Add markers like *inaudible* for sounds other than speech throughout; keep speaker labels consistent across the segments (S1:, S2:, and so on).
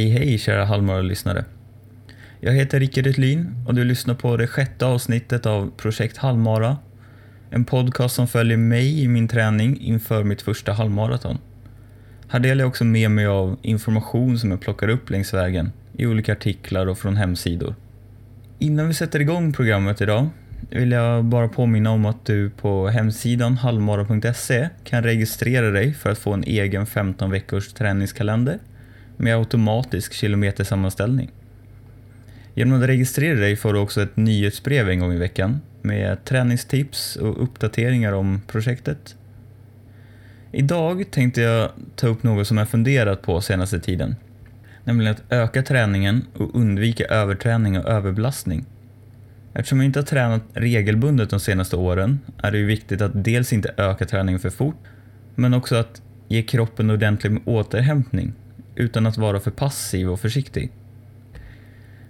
S1: Hej hej kära Halvmara-lyssnare. Jag heter Rickard Etlin och du lyssnar på det sjätte avsnittet av Projekt Halvmara. En podcast som följer mig i min träning inför mitt första halvmaraton. Här delar jag också med mig av information som jag plockar upp längs vägen i olika artiklar och från hemsidor. Innan vi sätter igång programmet idag vill jag bara påminna om att du på hemsidan halvmara.se kan registrera dig för att få en egen 15 veckors träningskalender med automatisk kilometersammanställning. Genom att registrera dig får du också ett nyhetsbrev en gång i veckan med träningstips och uppdateringar om projektet. Idag tänkte jag ta upp något som jag funderat på senaste tiden. Nämligen att öka träningen och undvika överträning och överbelastning. Eftersom jag inte har tränat regelbundet de senaste åren är det ju viktigt att dels inte öka träningen för fort, men också att ge kroppen ordentlig återhämtning utan att vara för passiv och försiktig.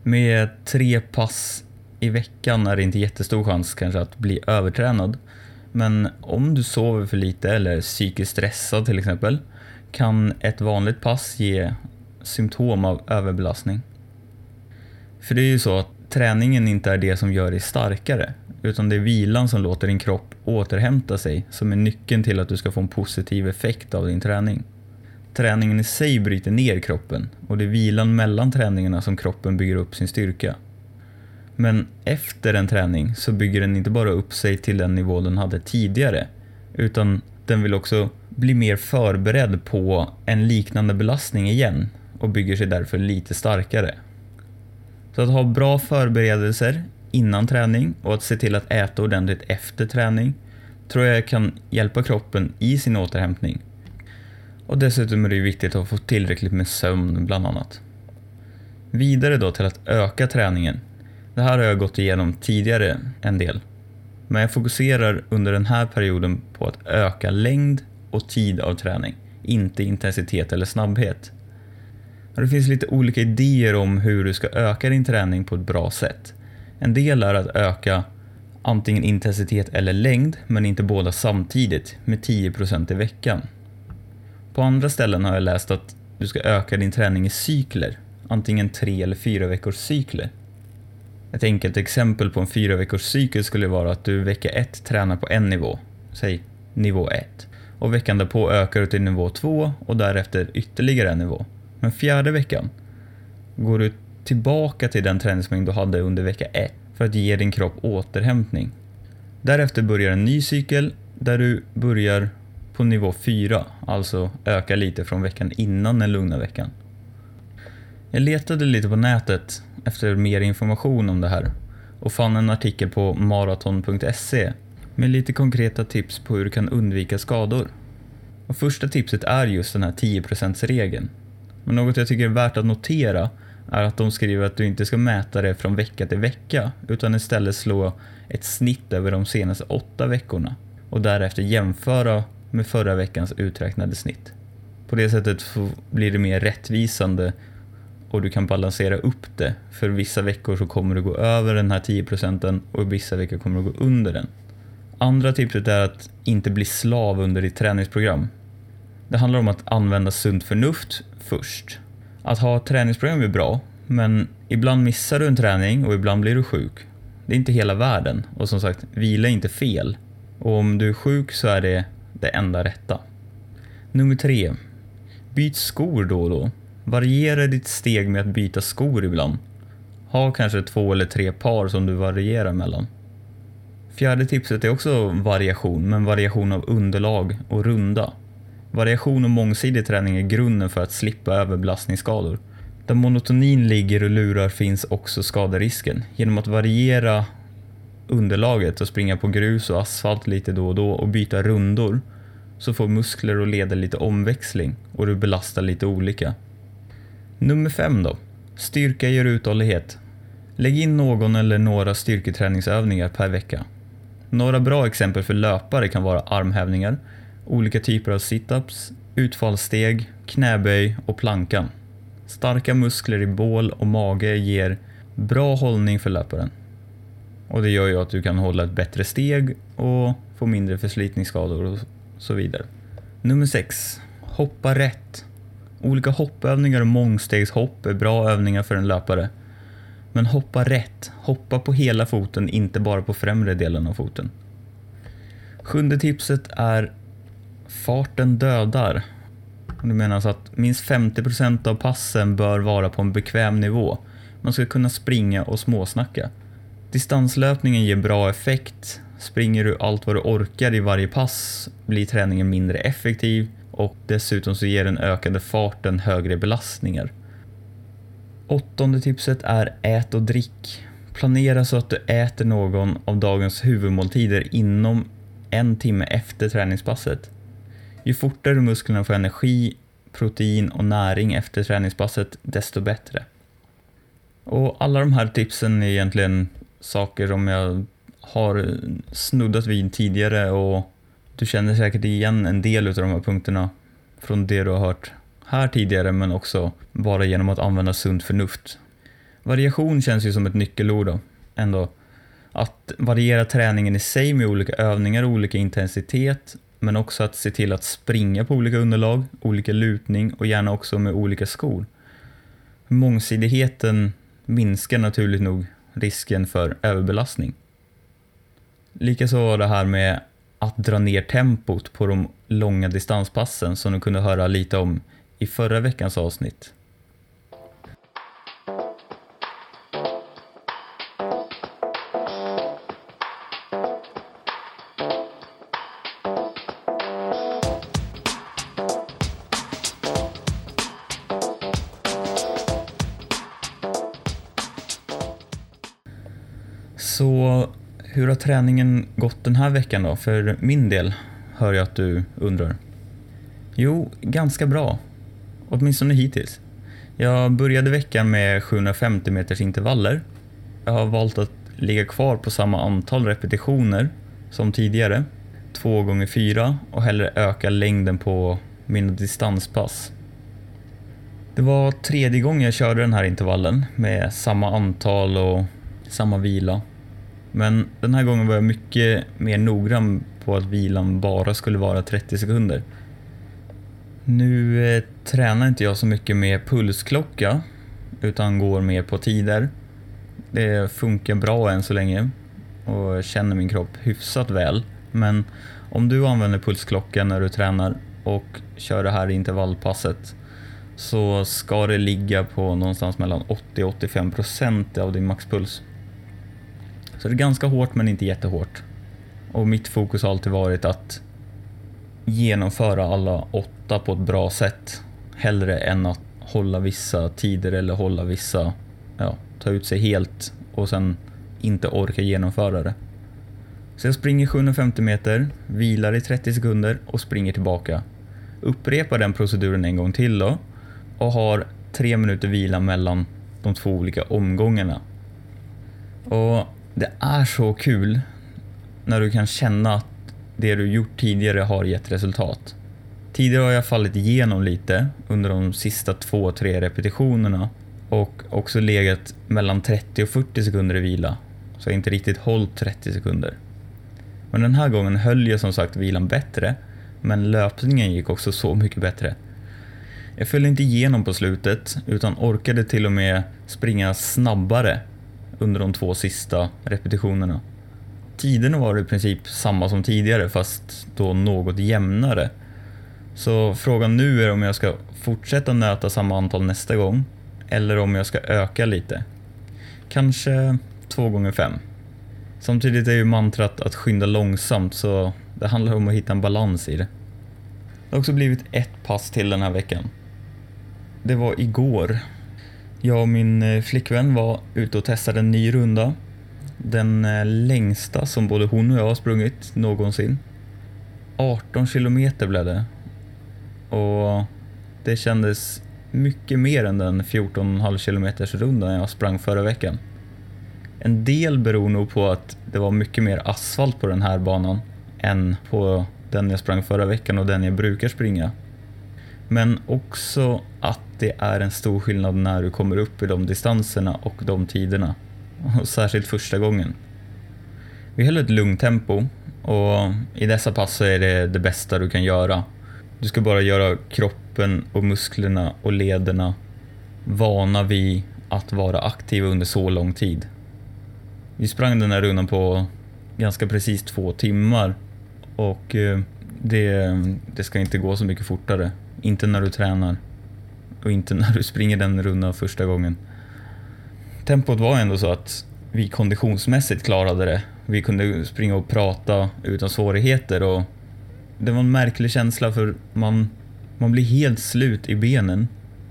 S1: Med tre pass i veckan är det inte jättestor chans kanske att bli övertränad. Men om du sover för lite eller är psykiskt stressad till exempel kan ett vanligt pass ge symptom av överbelastning. För det är ju så att träningen inte är det som gör dig starkare utan det är vilan som låter din kropp återhämta sig som är nyckeln till att du ska få en positiv effekt av din träning. Träningen i sig bryter ner kroppen och det är vilan mellan träningarna som kroppen bygger upp sin styrka. Men efter en träning så bygger den inte bara upp sig till den nivå den hade tidigare utan den vill också bli mer förberedd på en liknande belastning igen och bygger sig därför lite starkare. Så att ha bra förberedelser innan träning och att se till att äta ordentligt efter träning tror jag kan hjälpa kroppen i sin återhämtning och dessutom är det viktigt att få tillräckligt med sömn bland annat. Vidare då till att öka träningen. Det här har jag gått igenom tidigare en del. Men jag fokuserar under den här perioden på att öka längd och tid av träning, inte intensitet eller snabbhet. Och det finns lite olika idéer om hur du ska öka din träning på ett bra sätt. En del är att öka antingen intensitet eller längd, men inte båda samtidigt, med 10% i veckan. På andra ställen har jag läst att du ska öka din träning i cykler, antingen tre eller fyra veckors cykler. Ett enkelt exempel på en fyra veckors cykel skulle vara att du vecka ett tränar på en nivå, säg nivå 1, och veckan därpå ökar du till nivå 2 och därefter ytterligare en nivå. Men fjärde veckan går du tillbaka till den träningsmängd du hade under vecka 1 för att ge din kropp återhämtning. Därefter börjar en ny cykel där du börjar på nivå 4, alltså öka lite från veckan innan den lugna veckan. Jag letade lite på nätet efter mer information om det här och fann en artikel på maraton.se med lite konkreta tips på hur du kan undvika skador. Och första tipset är just den här 10%-regeln. Men något jag tycker är värt att notera är att de skriver att du inte ska mäta det från vecka till vecka utan istället slå ett snitt över de senaste åtta veckorna och därefter jämföra med förra veckans uträknade snitt. På det sättet blir det mer rättvisande och du kan balansera upp det. För vissa veckor så kommer du gå över den här 10 procenten och vissa veckor kommer du gå under den. Andra tipset är att inte bli slav under ditt träningsprogram. Det handlar om att använda sunt förnuft först. Att ha ett träningsprogram är bra, men ibland missar du en träning och ibland blir du sjuk. Det är inte hela världen och som sagt, vila är inte fel. Och om du är sjuk så är det det enda rätta. Nummer tre. Byt skor då och då. Variera ditt steg med att byta skor ibland. Ha kanske två eller tre par som du varierar mellan. Fjärde tipset är också variation, men variation av underlag och runda. Variation och mångsidig träning är grunden för att slippa överbelastningsskador. Där monotonin ligger och lurar finns också skaderisken. Genom att variera underlaget och springa på grus och asfalt lite då och då och byta rundor så får muskler och leder lite omväxling och du belastar lite olika. Nummer fem då. Styrka ger uthållighet. Lägg in någon eller några styrketräningsövningar per vecka. Några bra exempel för löpare kan vara armhävningar, olika typer av situps, utfallssteg, knäböj och plankan. Starka muskler i bål och mage ger bra hållning för löparen. Och det gör ju att du kan hålla ett bättre steg och få mindre förslitningsskador och så vidare. Nummer 6. Hoppa rätt. Olika hoppövningar och mångstegshopp är bra övningar för en löpare. Men hoppa rätt, hoppa på hela foten, inte bara på främre delen av foten. Sjunde tipset är farten dödar. Det menas alltså att minst 50% av passen bör vara på en bekväm nivå. Man ska kunna springa och småsnacka. Distanslöpningen ger bra effekt. Springer du allt vad du orkar i varje pass blir träningen mindre effektiv och dessutom så ger den ökade farten högre belastningar. Åttonde tipset är ät och drick. Planera så att du äter någon av dagens huvudmåltider inom en timme efter träningspasset. Ju fortare musklerna får energi, protein och näring efter träningspasset, desto bättre. Och alla de här tipsen är egentligen saker som jag har snuddat vid tidigare och du känner säkert igen en del av de här punkterna från det du har hört här tidigare men också bara genom att använda sunt förnuft. Variation känns ju som ett nyckelord då, ändå. Att variera träningen i sig med olika övningar och olika intensitet men också att se till att springa på olika underlag, olika lutning och gärna också med olika skor. Mångsidigheten minskar naturligt nog risken för överbelastning. Likaså det här med att dra ner tempot på de långa distanspassen som du kunde höra lite om i förra veckans avsnitt. Så hur har träningen gått den här veckan då? För min del hör jag att du undrar. Jo, ganska bra. Åtminstone hittills. Jag började veckan med 750 meters intervaller. Jag har valt att ligga kvar på samma antal repetitioner som tidigare, 2 gånger 4 och hellre öka längden på mina distanspass. Det var tredje gången jag körde den här intervallen med samma antal och samma vila. Men den här gången var jag mycket mer noggrann på att vilan bara skulle vara 30 sekunder. Nu eh, tränar inte jag så mycket med pulsklocka utan går mer på tider. Det funkar bra än så länge och känner min kropp hyfsat väl. Men om du använder pulsklocka när du tränar och kör det här intervallpasset så ska det ligga på någonstans mellan 80-85% av din maxpuls. Så det är ganska hårt men inte jättehårt. Och mitt fokus har alltid varit att genomföra alla åtta på ett bra sätt. Hellre än att hålla vissa tider eller hålla vissa, ja, ta ut sig helt och sen inte orka genomföra det. Så jag springer 750 meter, vilar i 30 sekunder och springer tillbaka. Upprepar den proceduren en gång till då och har tre minuter vila mellan de två olika omgångarna. Och det är så kul när du kan känna att det du gjort tidigare har gett resultat. Tidigare har jag fallit igenom lite under de sista två, tre repetitionerna och också legat mellan 30 och 40 sekunder i vila. Så jag har inte riktigt hållit 30 sekunder. Men den här gången höll jag som sagt vilan bättre, men löpningen gick också så mycket bättre. Jag föll inte igenom på slutet, utan orkade till och med springa snabbare under de två sista repetitionerna. Tiderna var i princip samma som tidigare fast då något jämnare. Så frågan nu är om jag ska fortsätta nöta samma antal nästa gång eller om jag ska öka lite. Kanske två gånger fem. Samtidigt är ju mantrat att skynda långsamt så det handlar om att hitta en balans i det. Det har också blivit ett pass till den här veckan. Det var igår jag och min eh, flickvän var ute och testade en ny runda. Den eh, längsta som både hon och jag har sprungit någonsin. 18 kilometer blev det. Och det kändes mycket mer än den 14,5 kilometers rundan jag sprang förra veckan. En del beror nog på att det var mycket mer asfalt på den här banan än på den jag sprang förra veckan och den jag brukar springa. Men också att det är en stor skillnad när du kommer upp i de distanserna och de tiderna. Och särskilt första gången. Vi höll ett lugnt tempo och i dessa pass så är det det bästa du kan göra. Du ska bara göra kroppen och musklerna och lederna vana vid att vara aktiva under så lång tid. Vi sprang den här rundan på ganska precis två timmar och eh, det, det ska inte gå så mycket fortare. Inte när du tränar och inte *laughs* när du springer den rundan första gången. Tempot var ändå så att vi konditionsmässigt klarade det. Vi kunde springa och prata utan svårigheter och det var en märklig känsla för man, man blir helt slut i benen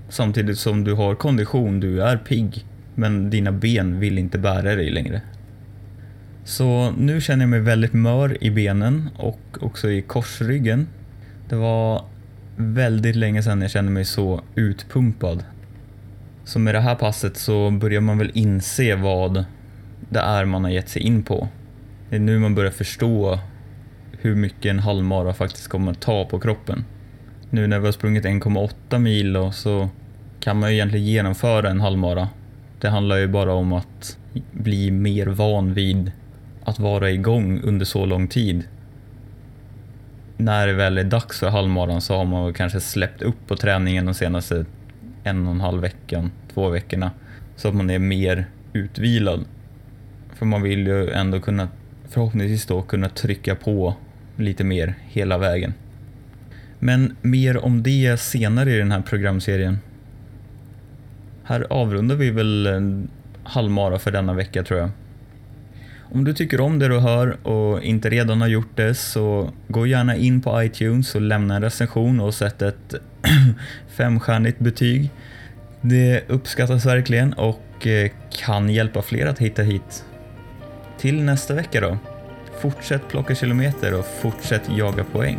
S1: samtidigt som du har kondition, du är pigg men dina ben vill inte bära dig längre. Så nu känner jag mig väldigt mör i benen och också i korsryggen. Det var väldigt länge sedan jag kände mig så utpumpad. Så med det här passet så börjar man väl inse vad det är man har gett sig in på. Det är nu man börjar förstå hur mycket en halvmara faktiskt kommer att ta på kroppen. Nu när vi har sprungit 1,8 mil då, så kan man ju egentligen genomföra en halvmara. Det handlar ju bara om att bli mer van vid att vara igång under så lång tid. När det väl är dags för halvmaran så har man kanske släppt upp på träningen de senaste en och en halv veckan, två veckorna. Så att man är mer utvilad. För man vill ju ändå kunna, förhoppningsvis då, kunna trycka på lite mer hela vägen. Men mer om det senare i den här programserien. Här avrundar vi väl halvmara för denna vecka tror jag. Om du tycker om det du hör och inte redan har gjort det så gå gärna in på iTunes och lämna en recension och sätt ett *clears throat* femstjärnigt betyg. Det uppskattas verkligen och eh, kan hjälpa fler att hitta hit. Till nästa vecka då. Fortsätt plocka kilometer och fortsätt jaga poäng.